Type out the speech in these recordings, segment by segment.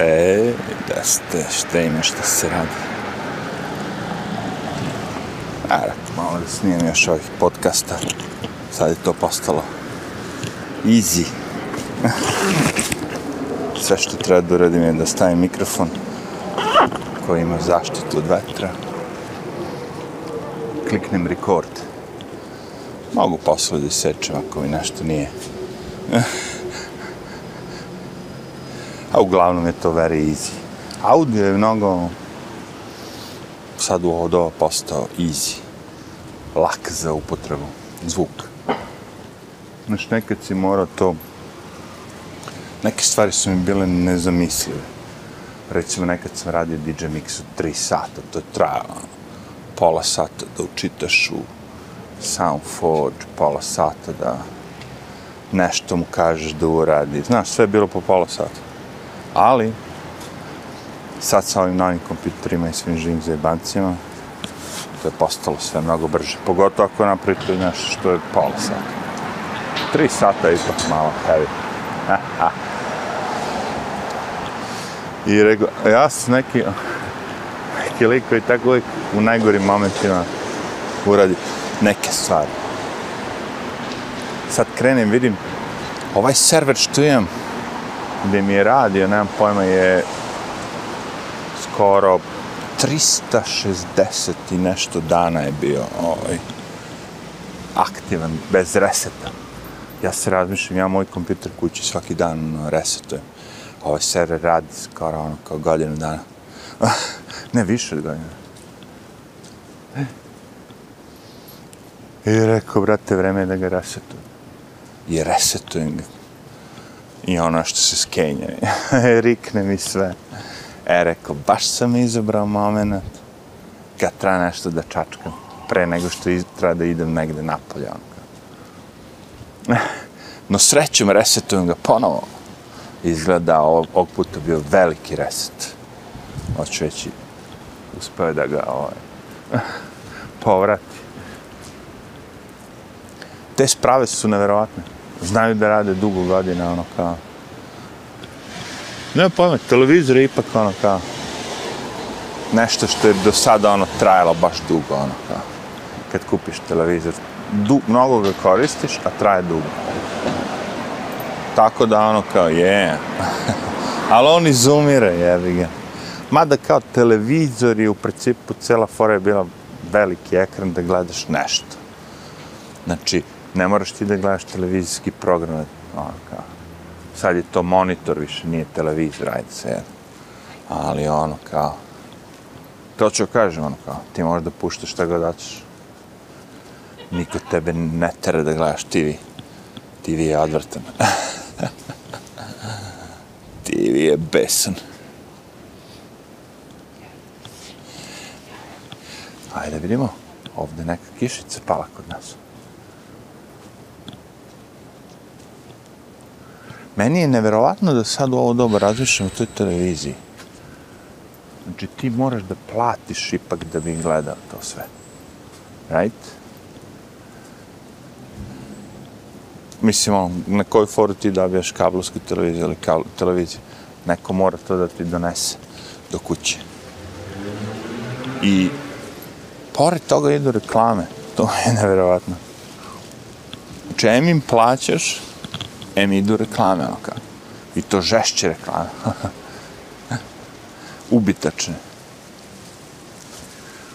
E, da ste, šta ima šta se radi? Arat, malo da snijem još ovih podcasta. Sad je to postalo easy. Sve što treba da uradim je da stavim mikrofon koji ima zaštitu od vetra. Kliknem record. Mogu posle da sečem ako mi nešto nije. A uglavnom je to very easy. Audio je mnogo sad u ovo doba postao easy. Lak za upotrebu. Zvuk. Znaš, nekad si morao to... Neke stvari su mi bile nezamislive. Recimo, nekad sam radio DJ Mix od 3 sata. To je trajalo pola sata da učitaš u Soundforge, pola sata da nešto mu kažeš da uradi. Znaš, sve je bilo po pola sata. Ali, sad sa ovim novim kompjuterima i svim živim zajebancima, to je postalo sve mnogo brže. Pogotovo ako napravite nešto što je pola sata. Tri sata je ipak malo heavy. I rekao, ja sam neki, neki lik koji tako uvijek u najgorim momentima uradi neke stvari. Sad krenem, vidim, ovaj server što imam, gdje mi je radio, nemam pojma, je skoro 360 i nešto dana je bio ovaj, aktivan, bez reseta. Ja se razmišljam, ja moj kompjuter kući svaki dan ono, resetujem. Ovaj server radi skoro ono kao godinu dana. ne, više od godinu. I rekao, brate, vreme je da ga resetujem. I resetujem ga i ono što se skenja. Rikne mi sve. E, rekao, baš sam izabrao moment kad treba nešto da čačkam pre nego što iz, treba da idem negde napolje. Ono. No srećom resetujem ga ponovo. Izgleda ovog, ovog puta bio veliki reset. Hoću reći, uspeo da ga ovaj, povrati. Te sprave su neverovatne znaju da rade dugo godina, ono kao... Ne pojma, televizor je ipak ono kao... Nešto što je do sada ono trajalo baš dugo, ono kao... Kad kupiš televizor, du, mnogo ga koristiš, a traje dugo. Tako da ono kao, je. Yeah. Ali on izumire, jebi ga. Mada kao televizor je u principu cela fora je bila veliki ekran da gledaš nešto. Znači, ne moraš ti da gledaš televizijski program, ono kao, sad je to monitor više, nije televizor, ajde se, ali ono kao, to ću kažem, ono kao, ti možeš da puštaš šta god daćeš. Niko tebe ne tere da gledaš TV. TV je odvrtan. TV je besan. Ajde vidimo, ovde neka kišica pala kod nas. Meni je neverovatno da sad u ovo doba razmišljam o toj televiziji. Znači, ti moraš da platiš ipak da bi gledao to sve. Right? Mislim, ono, na kojoj foru ti dobijaš kablovsku televiziju ili kabl televiziju? Neko mora to da ti donese do kuće. I pored toga idu reklame. To je neverovatno. Znači, im plaćaš, em idu reklame, ono kao. I to žešće reklame. Ubitačne.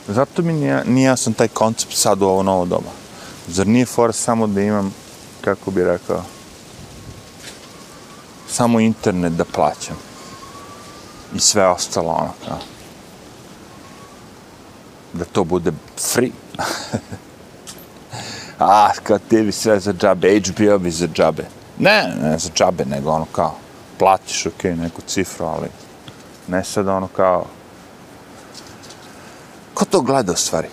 Zato mi nije, nije jasan taj koncept sad u ovo novo doba. Zar nije for samo da imam, kako bi rekao, samo internet da plaćam. I sve ostalo, ono kao. Da to bude free. Ah, A, kao tebi sve za džabe, HBO bi za džabe. Ne, ne za čabe, nego ono kao, platiš, ok, neku cifru, ali ne sad ono kao... Ko to gleda u stvari?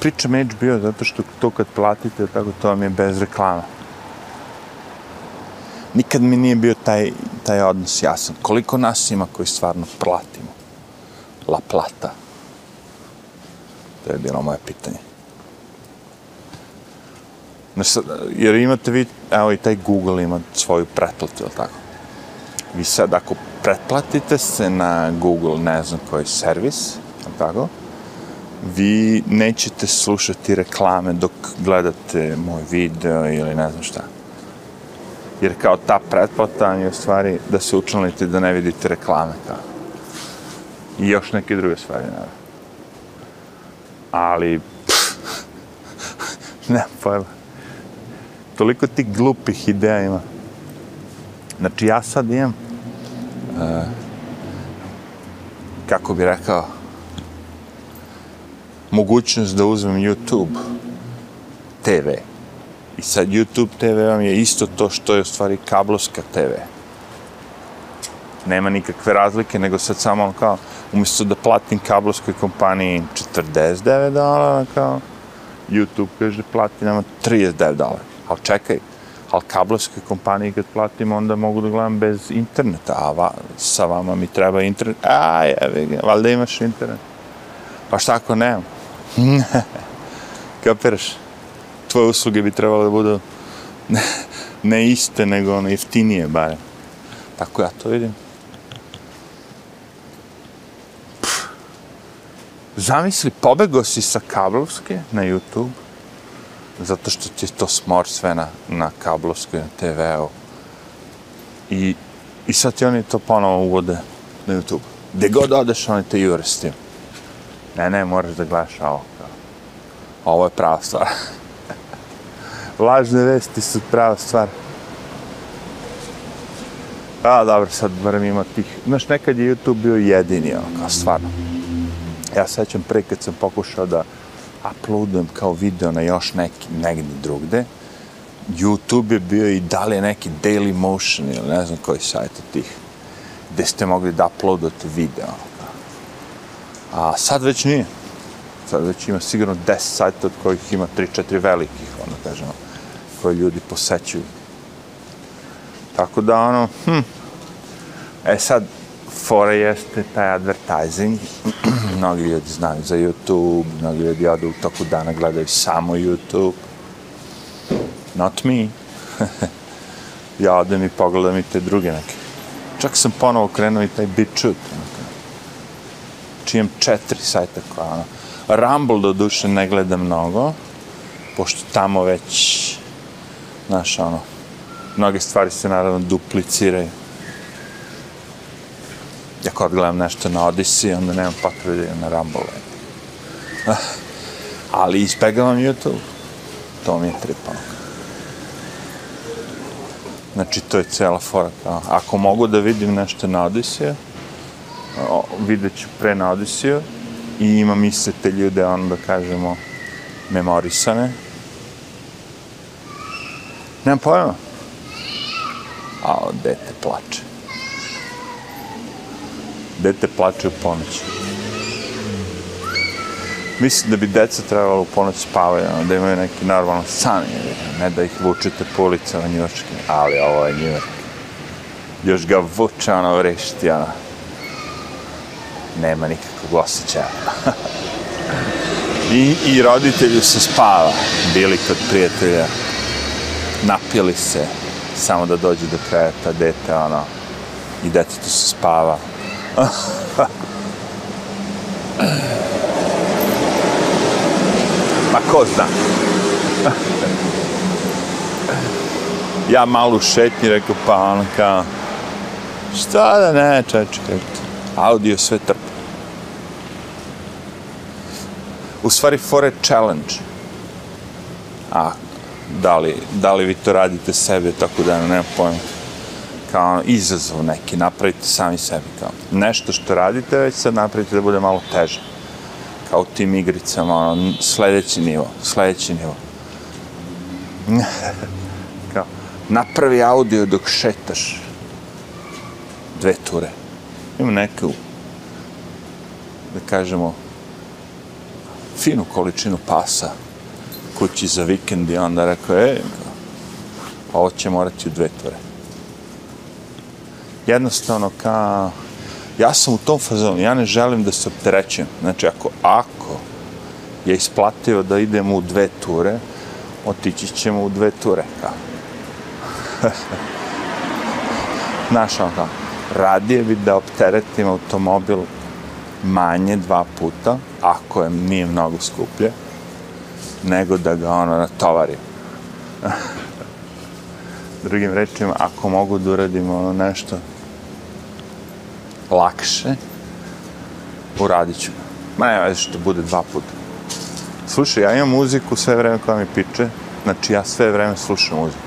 Pričam HBO zato što to kad platite, tako to vam je bez reklama. Nikad mi nije bio taj, taj odnos jasan. Koliko nas ima koji stvarno platimo? La plata. To je bilo moje pitanje. Jer imate vi, evo i taj Google ima svoju pretplatu, ili tako? Vi sad ako pretplatite se na Google, ne znam koji servis, tako, vi nećete slušati reklame dok gledate moj video ili ne znam šta. Jer kao ta pretplata je u stvari da se učlanite da ne vidite reklame kao. I još neke druge stvari, naravno. Ali, pff, ne pojma. Toliko tih glupih ideja ima. Znači, ja sad imam, uh, kako bi rekao, mogućnost da uzmem YouTube TV. I sad YouTube TV vam je isto to što je u stvari kablovska TV. Nema nikakve razlike, nego sad samo ono kao, umjesto da platim kablovskoj kompaniji 49 dolara, ono kao, YouTube kaže plati nama 39 dolara. Ali čekaj, ali kablovske kompanije kad platim, onda mogu da gledam bez interneta, a va, sa vama mi treba internet. A, jevi valjda imaš internet. Pa šta ako nemam? Kapiraš? Tvoje usluge bi trebalo da budu ne iste, nego ono jeftinije, bare. Tako ja to vidim. Pff. Zamisli, pobego si sa kablovske na YouTube, zato što ti to smor sve na, na kablovskoj, na TV-u. I, I sad ti oni to ponovo uvode na YouTube. Gde god odeš, oni te jure s tim ne, ne, moraš da gledaš ovo. Ovo je prava stvar. Lažne vesti su prava stvar. A, dobro, sad barem ima tih... Znaš, nekad je YouTube bio jedini, ono, kao stvarno. Ja sećam pre kad sam pokušao da uploadujem kao video na još neki, negdje drugde, YouTube je bio i dalje neki Daily Motion ili ne znam koji sajt od tih, gde ste mogli da uploadate video. A sad već nije. Sad već ima sigurno 10 sajta od kojih ima 3-4 velikih, ono kažemo, koje ljudi posećuju. Tako da, ono, hm, e sad, fora jeste taj advertising. mnogi ljudi znaju za YouTube, mnogi ljudi odu u toku dana gledaju samo YouTube. Not me. ja odem i pogledam i te druge neke. Čak sam ponovo krenuo i taj BitChute. Ono čijem četiri sajta koja ono. Rumble do duše ne gleda mnogo, pošto tamo već, znaš, ono, mnoge stvari se naravno dupliciraju kad gledam nešto na Odyssey, onda nemam potrebe da na Rumble. Ali ispegavam YouTube. To mi je tripano. Znači, to je cela fora. Ako mogu da vidim nešto na Odyssey, vidjet ću pre na Odisiju i imam iste te ljude, ono da kažemo, memorisane. Nemam pojma. A, dete plače. Dete plače u ponoć. Mislim da bi deca trebalo u ponoć spavaju, ono, da imaju neki normalan san, ne da ih vučete po ulicama ono, njurčkim, ali ovo je njurk. Još ga vuče, ono, vrešiti, ono nema nikakvog osjećaja. I, I roditelju se spava, bili kod prijatelja, napili se, samo da dođe do kraja ta dete, ono, i detetu se spava. Ma ko zna? ja malo šetnji, rekao, pa ono kao, šta da ne, čečkaj, audio sve trpa. U stvari, for a challenge. A, da li, da li vi to radite sebe, tako da nema pojma. Kao ono, izazov neki, napravite sami sebi. Kao. Nešto što radite, već sad napravite da bude malo teže. Kao u tim igricama, ono, sledeći nivo, sledeći nivo. kao, napravi audio dok šetaš. Dve ture ima neku, da kažemo, finu količinu pasa kući za vikend i onda rekao, e, ovo će morati u dve ture. Jednostavno, ka, ja sam u tom fazonu, ja ne želim da se opterećem. Znači, ako, ako je isplatio da idemo u dve ture, otići ćemo u dve ture, kao. Znaš, ono kao, radije bi da opteretim automobil manje dva puta, ako je nije mnogo skuplje, nego da ga ono natovarim. Drugim rečima, ako mogu da uradim ono nešto lakše, uradit ću. Ma ne već što bude dva puta. Slušaj, ja imam muziku sve vreme koja mi piče, znači ja sve vreme slušam muziku.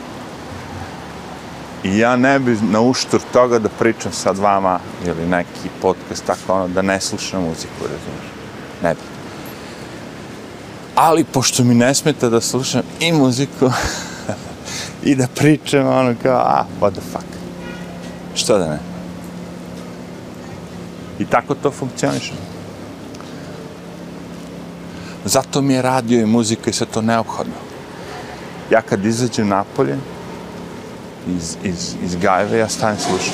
I ja ne bi na uštur toga da pričam sad vama ili neki podcast tako ono da ne slušam muziku, razumiješ? Ne bi. Ali pošto mi ne smeta da slušam i muziku i da pričam ono kao, ah, what the fuck. Što da ne? I tako to funkcioniše. Zato mi je radio i muzika i sve to neophodno. Ja kad izađem napolje, iz, iz, iz Gajeve, ja stavim slušam.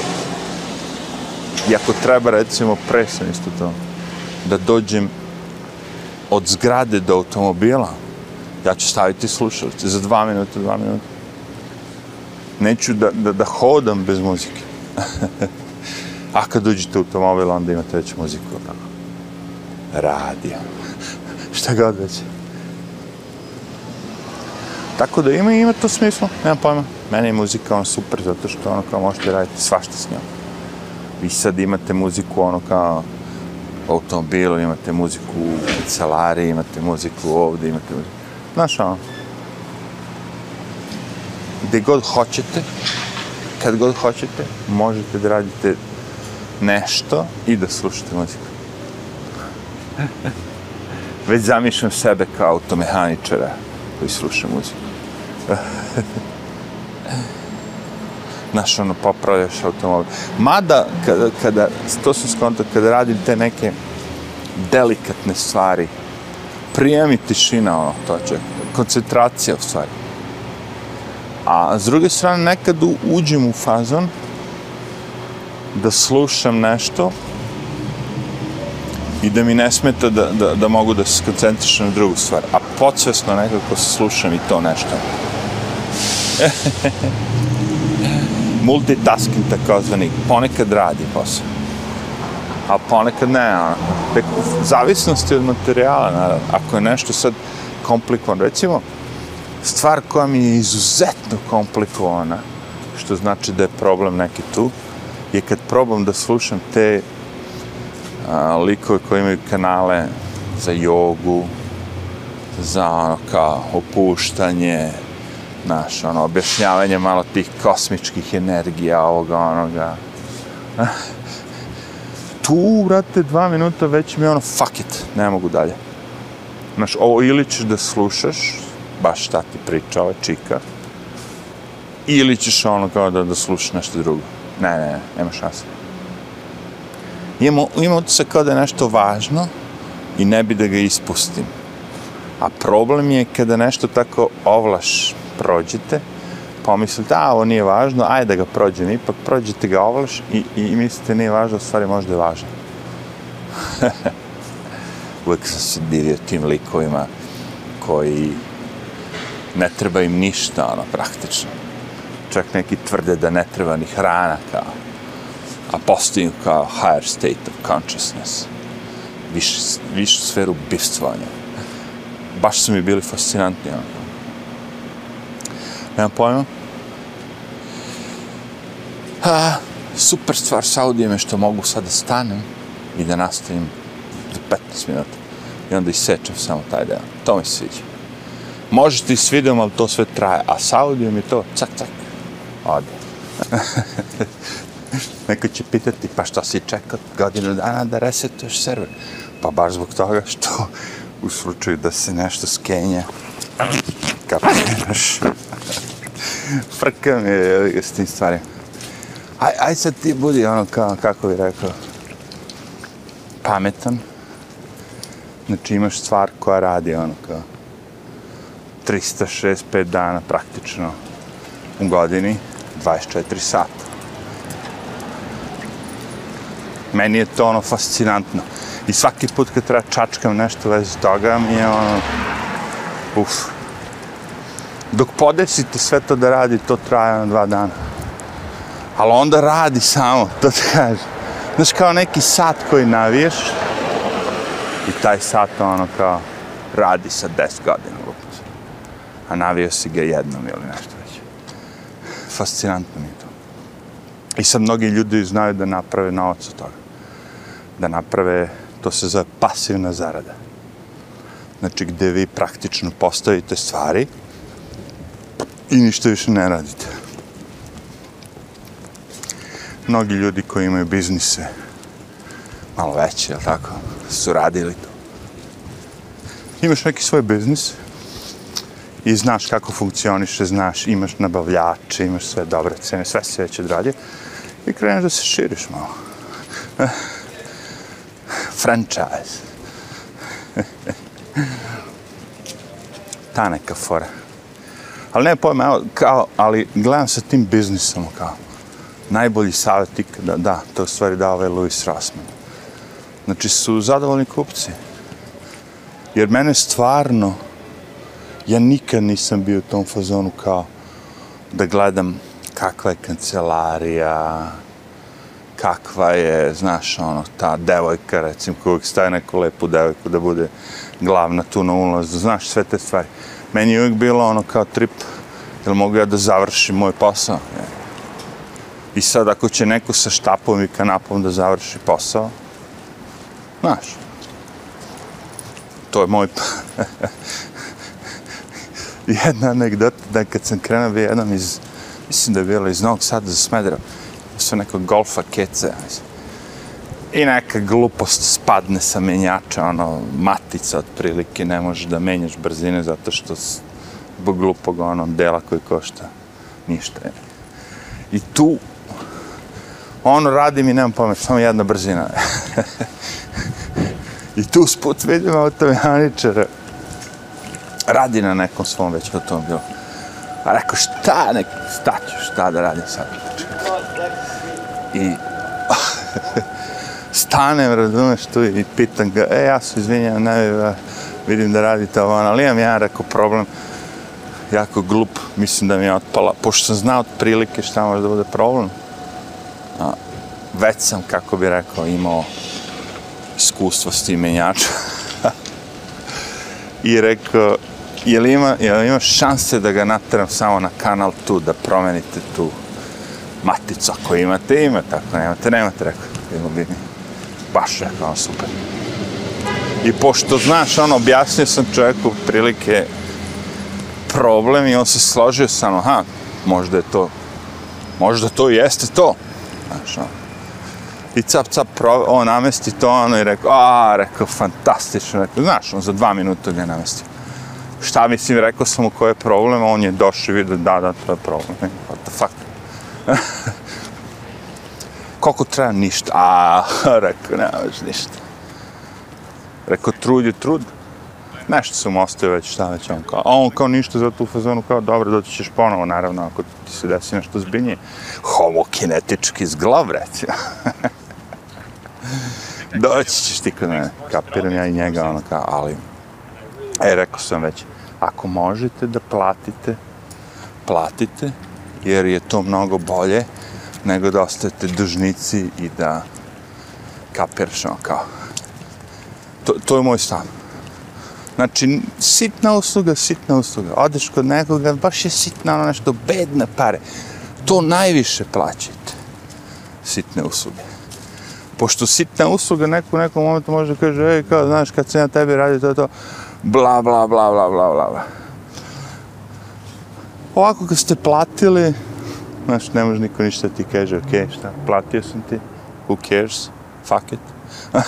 I ako treba, recimo, pre isto to, da dođem od zgrade do automobila, ja ću staviti slušalice za dva minuta, dva minuta. Neću da, da, da hodam bez muzike. A kad uđete u automobil, onda imate već muziku. Tako. Radio. Šta god već. Tako da ima, ima to smisla, nemam pojma. Meni je muzika ono super, zato što ono kao možete raditi svašta s njom. Vi sad imate muziku ono kao u automobilu, imate muziku u kancelari, imate muziku ovdje, imate muziku. Znaš ono, gdje god hoćete, kad god hoćete, možete da radite nešto i da slušate muziku. Već zamišljam sebe kao automehaničara koji sluša muziku. Znaš, ono, popravljaš automobil. Mada, kada, kada, to sam skontao, kada radim te neke delikatne stvari, prijemi tišina, ono, to će, koncentracija, u stvari. A s druge strane, nekad uđem u fazon da slušam nešto i da mi ne smeta da, da, da mogu da se koncentrišem na drugu stvar. A podsvesno nekako slušam i to nešto. Multitasking takozvani, ponekad radi posao. A ponekad ne, ono. Tek u zavisnosti od materijala, naravno. Ako je nešto sad komplikovano, recimo, stvar koja mi je izuzetno komplikovana, što znači da je problem neki tu, je kad probam da slušam te a, likove koji imaju kanale za jogu, za ono kao opuštanje, naš, ono, objašnjavanje malo tih kosmičkih energija, ovoga, onoga. Tu, brate, dva minuta već mi je ono, fuck it, ne mogu dalje. Znaš, ovo ili ćeš da slušaš, baš šta ti priča ova čika, ili ćeš ono kao da, da slušaš nešto drugo. Ne, ne, ne, nema šanse. Imamo, imamo se kao da je nešto važno i ne bi da ga ispustim. A problem je kada nešto tako ovlaš prođete, pomislite, a ovo nije važno, ajde da ga prođem, ipak prođete ga ovlaš i, i mislite nije važno, stvari možda je važno. Uvijek sam se divio tim likovima koji ne treba im ništa, ono, praktično. Čak neki tvrde da ne treba ni hrana kao, a postoji kao higher state of consciousness. Viš, višu sferu bivstvanja. Baš su mi bili fascinantni, ono. Nemam pojma. A, super stvar sa audijem je što mogu sad da stanem i da nastavim za 15 minuta. I onda isečem samo taj deo. To mi se sviđa. Možete i s videom, ali to sve traje. A sa audijom je to cak, cak. Ode. Neko će pitati, pa što si čekao godinu dana da resetuješ server? Pa baš zbog toga što u slučaju da se nešto skenja, kapiraš. Frka mi je s tim stvarima. Aj, aj sad ti budi ono, kao, kako bi rekao, pametan. Znači imaš stvar koja radi ono kao 365 dana praktično u godini, 24 sata. Meni je to ono fascinantno. I svaki put kad treba čačkam nešto vez toga mi je ono, uf, dok podesite sve to da radi, to traje na dva dana. Ali onda radi samo, to ti kaže. Znaš, kao neki sat koji naviješ i taj sat ono kao radi sa 10 godina. lupac. A navio si ga jednom ili nešto. Fascinantno mi je to. I sad mnogi ljudi znaju da naprave novac od toga. Da naprave, to se zove pasivna zarada. Znači gde vi praktično postavite stvari i ništa više ne radite. Mnogi ljudi koji imaju biznise, malo veće, jel tako, su radili to. Imaš neki svoj biznis i znaš kako funkcioniše, znaš, imaš nabavljače, imaš sve dobre cene, sve se već odradio i kreneš da se širiš malo. Franchise. Ta neka fora. Ali ne pojma, evo, kao, ali gledam sa tim biznisom, kao, najbolji savjet ikada, da, to stvari dao ovaj Louis Rossman. Znači, su zadovoljni kupci. Jer mene stvarno, ja nikad nisam bio u tom fazonu kao da gledam kakva je kancelarija, kakva je, znaš, ono, ta devojka, recimo, koja uvijek staje neku lepu devojku da bude glavna tu na ulazu, znaš, sve te stvari. Meni je uvijek bilo ono kao trip, jel mogu ja da završim moj posao? Je. I sad ako će neko sa štapom i kanapom da završi posao, znaš, to je moj... Jedna anegdota, da kad sam krenuo bio jedan iz, mislim da je bilo iz Novog Sada za Smedra, su nekog golfa kece. I neka glupost spadne sa menjača, ono, matica otprilike, ne možeš da menjaš brzine zato što zbog glupog ono, dela koji košta ništa. I tu, ono radi mi, nemam pamet, samo jedna brzina. I tu sput vidim automehaničara, radi na nekom svom već automobilu. A rekao, šta, nek, šta ću, šta da radim sad? I stanem, razumeš tu i pitam ga, e, ja se izvinjam, ne, vidim da radite ovo, ali imam ja, rekao, problem, jako glup, mislim da mi je otpala, pošto sam znao otprilike šta može da bude problem, a, već sam, kako bi rekao, imao iskustvo s tim menjačom. I rekao, je li ima, je li ima šanse da ga nateram samo na kanal tu, da promenite tu maticu, ako imate, ima, tako nemate, nemate, rekao, bilo bi mi baš rekao, super. I pošto, znaš, ono, objasnio sam čovjeku prilike problem i on se složio sa mnom, ha, možda je to, možda to jeste to. Znaš, ono. I cap, cap, pro, on namesti to, ono, i rekao, a, rekao, fantastično, rekao, znaš, on za dva minuta ga namestio. Šta mislim, rekao sam mu koji je problem, on je došao i vidio, da, da, to je problem, e, what the fuck. Koliko treba ništa? A, rekao, nemaš ništa. Rekao, trud je trud. Nešto sam ostavio već, šta već on kao. A on kao ništa za tu fazonu, kao dobro, doći ćeš ponovo, naravno, ako ti se desi nešto zbiljnije. Homokinetički zglav, recimo. doći ćeš ti kod mene. Kapiram ja i njega, ono kao, ali... E, rekao sam već, ako možete da platite, platite, jer je to mnogo bolje nego da ostajete dužnici i da kapiraš ono kao. To, to je moj stav. Znači, sitna usluga, sitna usluga. Odeš kod nekoga, baš je sitna ono nešto, bedne pare. To najviše plaćate. Sitne usluge. Pošto sitna usluga neko u nekom momentu može da kaže, ej, kao, znaš, kad sam ja tebi radi, to je to, bla, bla, bla, bla, bla, bla. Ovako kad ste platili, znaš, ne može niko ništa ti kaže, ok, šta, platio sam ti, who cares, fuck it.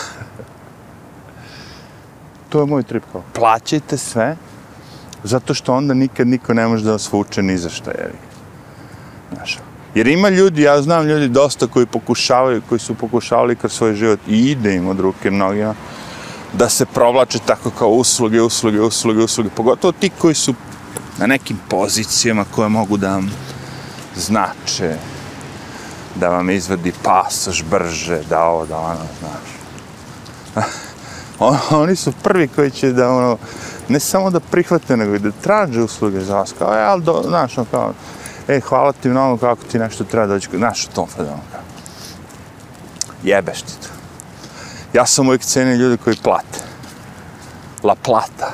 to je moj trip kao, plaćajte sve, zato što onda nikad niko ne može da vas vuče ni za šta, jer, znaš, ono. jer ima ljudi, ja znam ljudi dosta koji pokušavaju, koji su pokušavali kroz svoj život i ide im od ruke mnogima, da se provlače tako kao usluge, usluge, usluge, usluge, pogotovo ti koji su na nekim pozicijama koje mogu da vam znače, da vam izvadi pasoš brže, da ovo, da ono, znaš. Oni su prvi koji će da, ono, ne samo da prihvate, nego i da traže usluge za vas, kao, e, ali, do, znaš, ono, kao, e, hvala ti mnogo kako ti nešto treba doći, znaš u tom fazonu, kao. Jebeš ti to. Ja sam uvijek cenio ljude koji plate. La plata.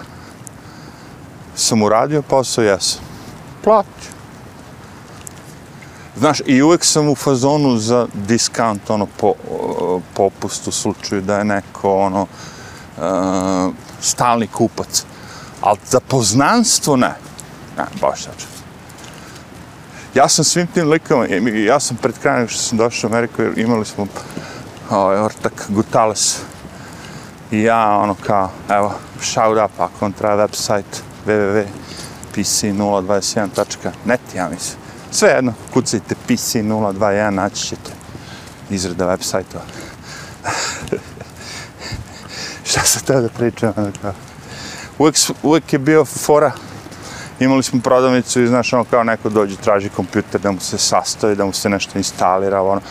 Sam uradio posao, jesam. Plaću. Znaš, i uvijek sam u fazonu za diskant, ono, po, popust u slučaju da je neko, ono, uh, stalni kupac. Ali za poznanstvo ne. Ne, baš sač. Ja sam svim tim likama, ja sam pred krajem što sam došao u Ameriku, imali smo ovaj, ortak Gutales. I ja, ono, kao, evo, shout up, ako on treba website www.pc021.net, ja mislim. Sve jedno, kucajte PC021, naći ćete izrada web sajtova. Šta se tada da pričam? Ono, uvijek, uvijek je bio fora, imali smo prodavnicu i znaš ono kao neko dođe, traži kompjuter da mu se sastoji, da mu se nešto instalira, ono.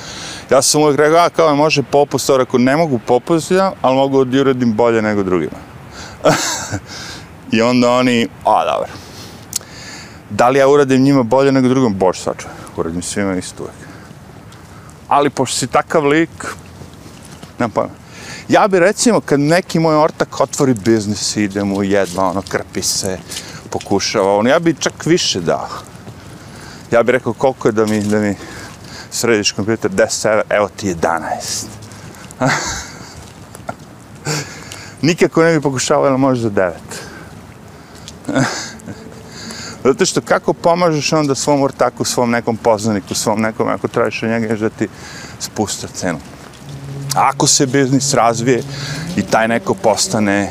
Ja sam uvijek rekao, a kao može popust, rekao, ne mogu popust, ja, ali mogu da uradim bolje nego drugima. I onda oni, a dobro, Da li ja uradim njima bolje nego drugom? Bož sačuvaj, uradim svima isto uvek. Ali pošto si takav lik, nemam pojma. Ja bi recimo, kad neki moj ortak otvori biznis, ide mu jedva, ono, krpi se, pokušava, ono, ja bi čak više dao. Ja bih rekao koliko je da mi, da mi središ kompjuter, 10 evra, evo ti 11. Nikako ne bi pokušavao, možeš za 9. Zato što kako pomažeš onda svom ortaku, svom nekom poznaniku, svom nekom, ako tražiš od njega, da ti spusta cenu. Ako se biznis razvije i taj neko postane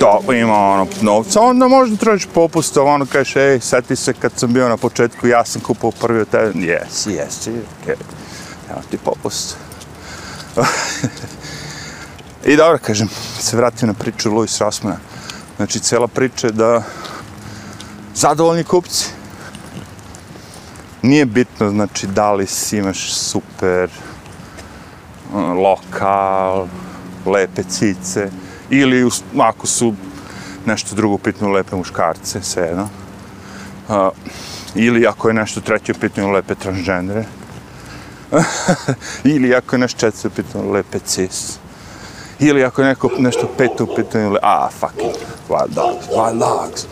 do, ima ono novca, onda možda tražiš popust, ono kažeš, ej, seti se kad sam bio na početku, ja sam kupao prvi od tebe, jes, jes, okay. evo ti popust. I dobro, kažem, se vratim na priču Louis Rossmana. Znači, cijela priča je da zadovoljni kupci. Nije bitno, znači, da li si imaš super ono, lokal, lepe cice, ili ako su nešto drugo pitno lepe muškarce, sve jedno. Uh, ili ako je nešto treće pitno lepe transgendere. ili ako je nešto četvrto pitno lepe cis. Ili ako je neko nešto peto pitno lepe... Ah, fucking wild dogs, wild dogs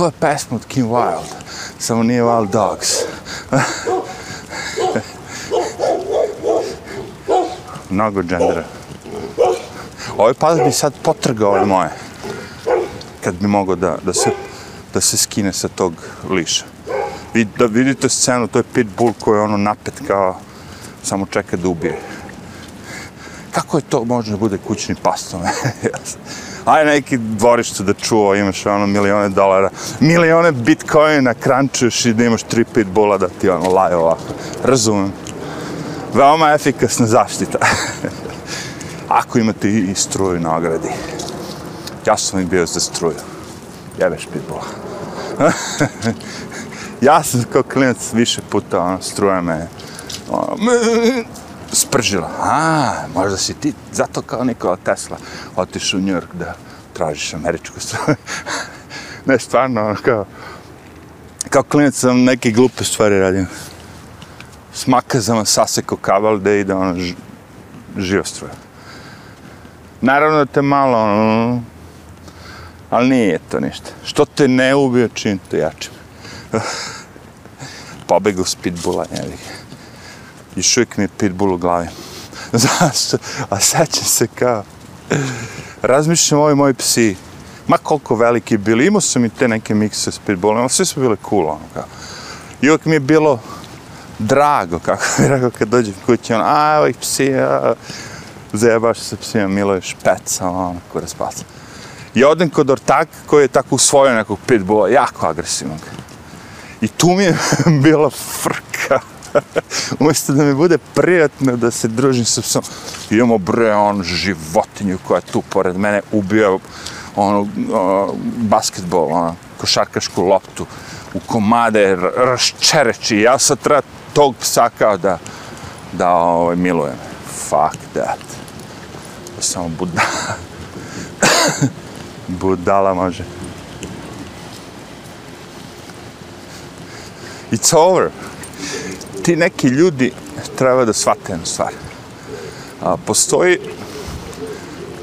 to je pesma od Kim Wilde, samo nije Wild Dogs. Mnogo džendera. Ovaj pas bi sad potrgao ove moje. Kad bi mogao da, da, se, da se skine sa tog liša. Vid, da vidite scenu, to je pitbull koji je ono napet kao samo čeka da ubije. Kako je to može da bude kućni pas? aj neki dvorištu da čuva, imaš ono milione dolara, milione bitcoina, krančuješ i da imaš tri pitbulla da ti ono laje ovako. Razumem. Veoma efikasna zaštita. Ako imate i struju na ogradi. Ja sam i bio za struju. Jebeš pitbulla. ja sam kao klinac više puta, ono, struja me, ono, spržila. A, možda si ti, zato kao Nikola Tesla, otišao u New York da tražiš američku struju. ne, stvarno, ono, kao, kao klinac sam neke glupe stvari radio. S makazama saseko kabel da ide ono ž, struja. Naravno da te malo, ono, ali nije to ništa. Što te ne ubio, čim te jačim. Pobegu s pitbula, jevi. još uvijek mi je pitbull u glavi. Zašto? A sećam se kao... Razmišljam ovi moji psi. Ma koliko veliki bili. Imao sam i te neke mikse s pitbullom. Sve su bile cool, ono kao. I uvijek mi je bilo drago, kako bi rekao, kad dođem kući, ono, a, ovih psi, a, zajebaš se psima, milo je špeca, ono, kura spasa. I odem kod ortak koji je tako usvojio nekog pitbulla, jako agresivnog. I tu mi je bila frka. umjesto da mi bude prijatno da se družim sa psom, imamo bre, on, životinju koja je tu pored mene, ubio ono, uh, basketbol, ono, košarkašku loptu, u komade, raščereči, ja sad treba tog psa kao da, da ovaj, milujem. Fuck that. Samo budala. budala može. It's over. Ti neki ljudi treba da shvate jednu stvar. A, postoji,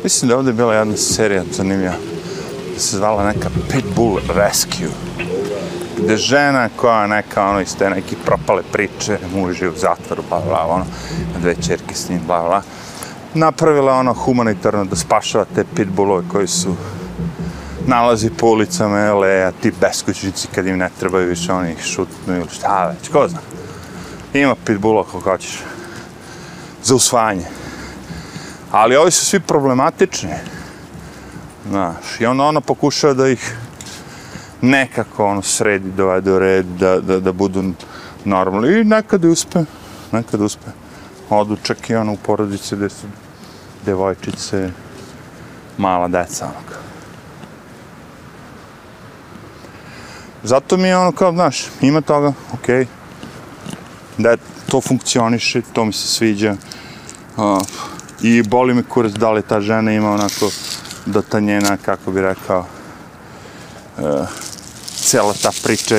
mislim da je ovdje bila jedna serija zanimljiva, da se zvala neka Pitbull Rescue, gde žena koja neka ono iz te neke propale priče, muž je u zatvoru, bla, bla, ono, dve čerke s njim, bla, bla, napravila ono humanitarno da spašava te pitbullove koji su nalazi po ulicama LA, ti beskućnici kad im ne trebaju više, oni ih šutnu ili šta već, ko zna. Ima pitbulla kako hoćeš. Za usvajanje. Ali ovi su svi problematični. Znaš, i onda ona pokušava da ih nekako ono sredi, dovede u red, da, da, da budu normalni. I nekad uspe, nekad uspe. Odu čak i ono u porodice gde su devojčice, mala deca, ono. Zato mi je ono kao, znaš, ima toga, okej, okay. da to funkcioniše, to mi se sviđa. Uh, I boli me kurac da li ta žena ima onako, da ta njena, kako bi rekao, uh, cela ta priča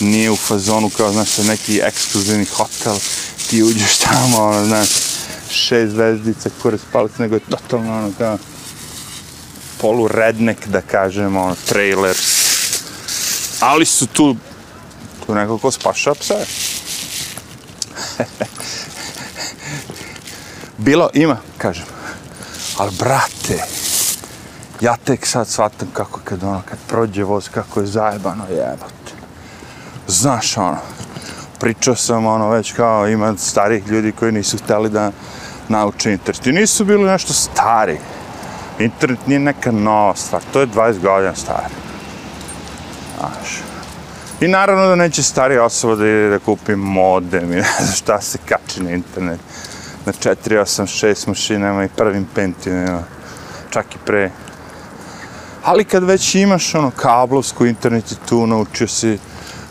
nije u fazonu kao, znaš, neki ekskluzivni hotel, ti uđeš tamo, ono, znaš, šest zvezdica, kurac palac, nego je totalno ono kao polu redneck, da kažemo, ono, trailer, ali su tu tu neko ko spaša pse. Bilo, ima, kažem. Ali, brate, ja tek sad shvatam kako kad ono, kad prođe voz, kako je zajebano, jebate. Znaš, ono, pričao sam, ono, već kao, ima starih ljudi koji nisu hteli da nauče internet. I nisu bili nešto stari. Internet nije neka nova stvar, to je 20 godina stari. Znaš. I naravno da neće starija osoba da ide da kupi modem i ne znam šta se kači na internet. Na 486 mašinama i prvim pentinima. Čak i pre. Ali kad već imaš ono kablovsku internet i tu naučio si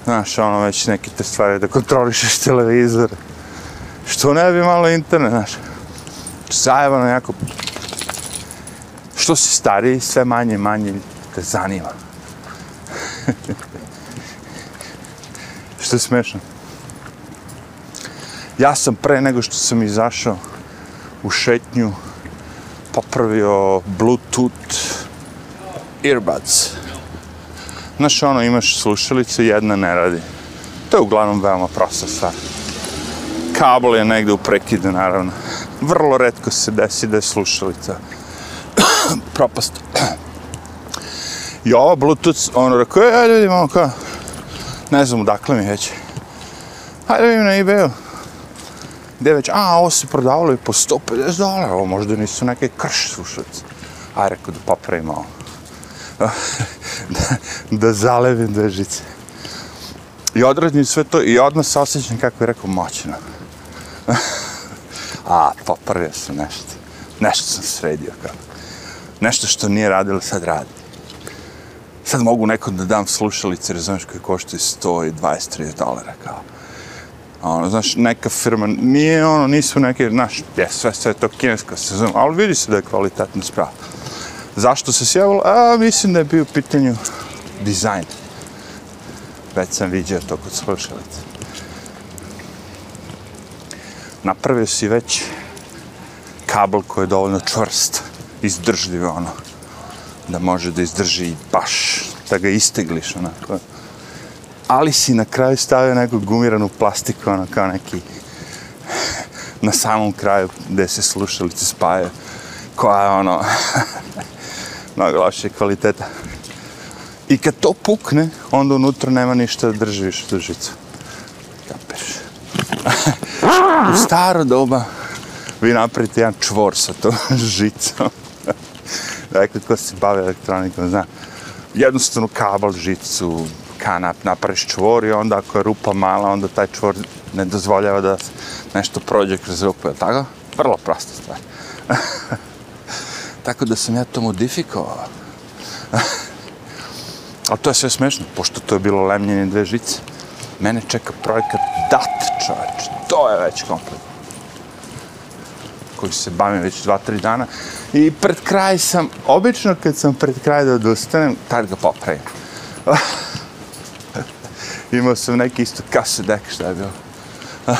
znaš, ono već neke te stvari da kontrolišeš televizor. Što ne bi malo internet, znaš. Zajebano jako. Što si stariji, sve manje manje te zanima. Što je smešno? Ja sam pre nego što sam izašao u šetnju popravio Bluetooth earbuds. Znaš, ono, imaš slušalice, jedna ne radi. To je uglavnom veoma prosta stvar. Kabel je negde u prekidu, naravno. Vrlo redko se desi da je slušalica propast. I ova Bluetooth, ono, rekao, e, ajde vidimo, ono, kao, ne znam odakle mi već. Ajde vidim na ebayu. Gde već, a, ovo se prodavalo i po 150 dolara, ovo možda nisu neke krš slušalice. Aj, rekao da popravim ovo. da, da zalevim dve žice. I odradim sve to i odmah se osjećam kako je rekao moćno. a, pa popravio sam nešto. Nešto sam sredio kao. Nešto što nije radilo, sad radi sad mogu nekom da dam slušalice, razumiješ, koje koštaju 120-30 dolara, kao. Ono, znaš, neka firma, nije ono, nisu neke, znaš, je sve, sve to kinesko se zove, ali vidi se da je kvalitetna sprava. Zašto se sjevalo? A, mislim da je bio u pitanju dizajn. Već sam vidio to kod slušalice. Napravio si već kabel koji je dovoljno čvrst, izdržljiv, ono, da može da izdrži baš, da ga istegliš onako. Ali si na kraju stavio neku gumiranu plastiku, ono kao neki na samom kraju gde se slušalice spajaju, koja je ono mnogo loše kvaliteta. I kad to pukne, onda unutra nema ništa da drži više tu žicu. U staro doba vi napravite jedan čvor sa to žicom dakle, ko se bavi elektronikom, zna, jednostavno kabel, žicu, kanap, napraviš čvor i onda ako je rupa mala, onda taj čvor ne dozvoljava da nešto prođe kroz rupu, je tako? Vrlo prosta stvar. tako da sam ja to modifikovao. Ali to je sve smešno, pošto to je bilo lemljenje dve žice. Mene čeka projekat DAT, čoveč. To je već komplet. Koji se bavim već dva, tri dana. I pred kraj sam, obično kad sam pred kraj da odustanem, tad ga popravim. Imao sam neki isto kasu dek, šta je bilo.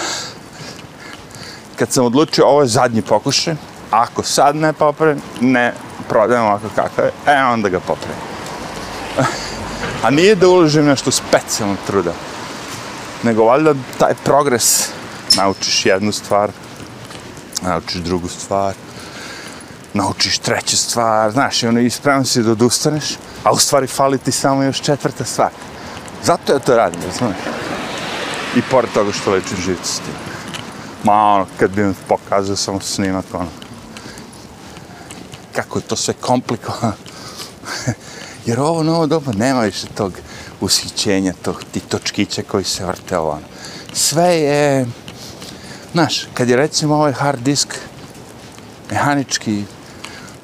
Kad sam odlučio, ovo je zadnji pokušaj, ako sad ne popravim, ne prodajem ovako kakav je, e onda ga popravim. A nije da uložim nešto specijalno truda, nego valjda taj progres, naučiš jednu stvar, naučiš drugu stvar, naučiš treću stvar, znaš, i ono ispravno si da odustaneš, a u stvari fali ti samo još četvrta stvar. Zato ja to radim, znaš. I pored toga što lečim živci s tim. Ma ono, kad bi mi pokazao samo snimak, ono, kako je to sve komplikovano. Jer ovo novo doba nema više tog ushićenja, tog ti točkića koji se vrte ovo. Sve je, znaš, kad je recimo ovaj hard disk mehanički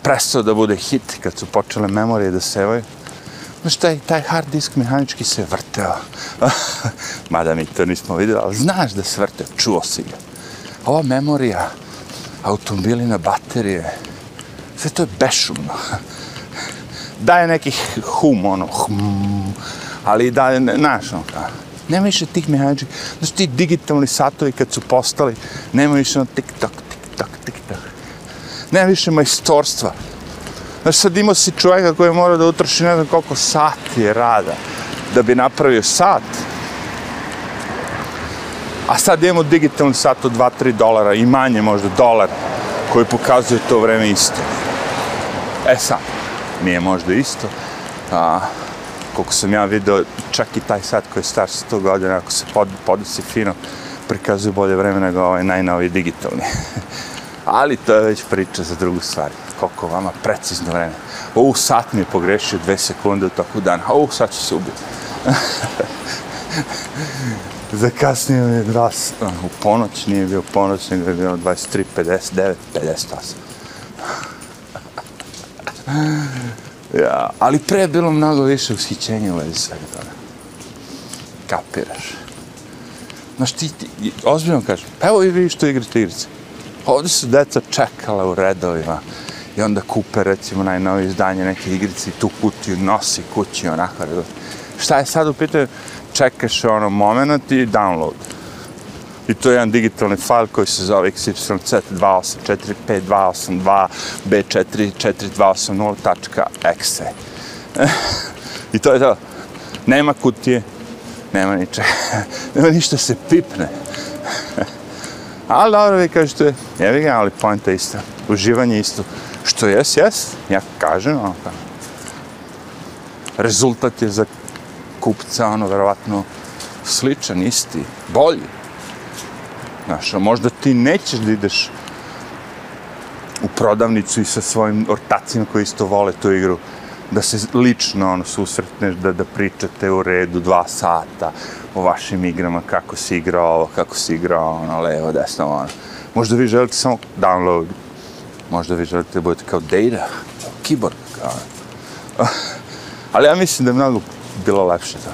prestao da bude hit, kad su počele memorije da sevaju, znaš, taj, taj hard disk mehanički se vrteo. Mada mi to nismo vidjeli, ali znaš da se vrteo, čuo si ga. Ova memorija, automobili na baterije, sve to je bešumno. daje neki hum, ono, hum, ali da, znaš, ono, ka, nema više tih mehaničkih, znaš, ti digitalni satovi kad su postali, nema više ono tiktok, tiktok, tik-tak, tik-tak. Nema više majstorstva. Znaš, sad imao si čovjeka koji mora da utroši ne znam koliko sati rada da bi napravio sat. A sad imamo digitalni sat od 2-3 dolara i manje možda dolar koji pokazuje to vreme isto. E sad, nije možda isto. A, koliko sam ja video, čak i taj sat koji je star 100 godina, ako se pod, podesi fino, prikazuje bolje vreme nego ovaj najnoviji digitalni. Ali to je već priča za drugu stvar. Koliko vama precizno vreme. Ovu sat mi je pogrešio dve sekunde u toku dana. Ovu sat ću se ubiti. Zakasnio mi je dva, u ponoć, nije bio ponoć, nego je bio 23, 59, 58 ja, ali pre je bilo mnogo više ushićenja u vezi svega toga. Kapiraš. Znaš, ti, ti ozbiljno kažem, pa evo i vi što igrate igrice. Pa ovdje su deca čekala u redovima i onda kupe, recimo, najnovije izdanje neke igrice i tu kutiju nosi kući onako. Šta je sad u pitanju? Čekaš ono moment i download. I to je jedan digitalni fajl koji se zove xyz2845282b44280.exe. I to je to. Nema kutije, nema niče, nema ništa se pipne. ali dobro, vi kažete, jevi ga, ali poenta isto. Uživanje isto. Što jes, jes, ja kažem, ono, rezultat je za kupca, ono, verovatno, sličan, isti, bolji. Znaš, a možda ti nećeš da ideš u prodavnicu i sa svojim ortacima koji isto vole tu igru, da se lično ono, susretneš, da, da pričate u redu dva sata o vašim igrama, kako si igrao ovo, kako si igrao ono, levo, desno, ono. Možda vi želite samo download, možda vi želite da budete kao data, keyboard, kao. Ono. Ali ja mislim da je mnogo bilo lepše to.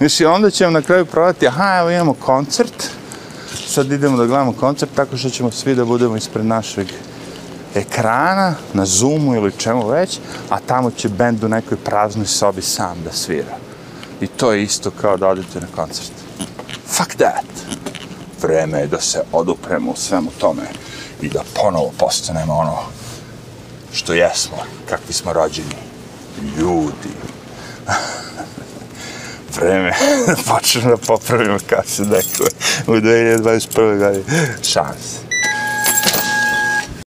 Mislim, onda ćemo na kraju prodati, aha, evo imamo koncert, sad idemo da gledamo koncert tako što ćemo svi da budemo ispred našeg ekrana, na Zoomu ili čemu već, a tamo će bend u nekoj praznoj sobi sam da svira. I to je isto kao da odete na koncert. Fuck that! Vreme je da se odupremo u svemu tome i da ponovo postanemo ono što jesmo, kakvi smo rođeni. Ljudi. vreme počne da popravimo kako se u 2021. godini. Šans.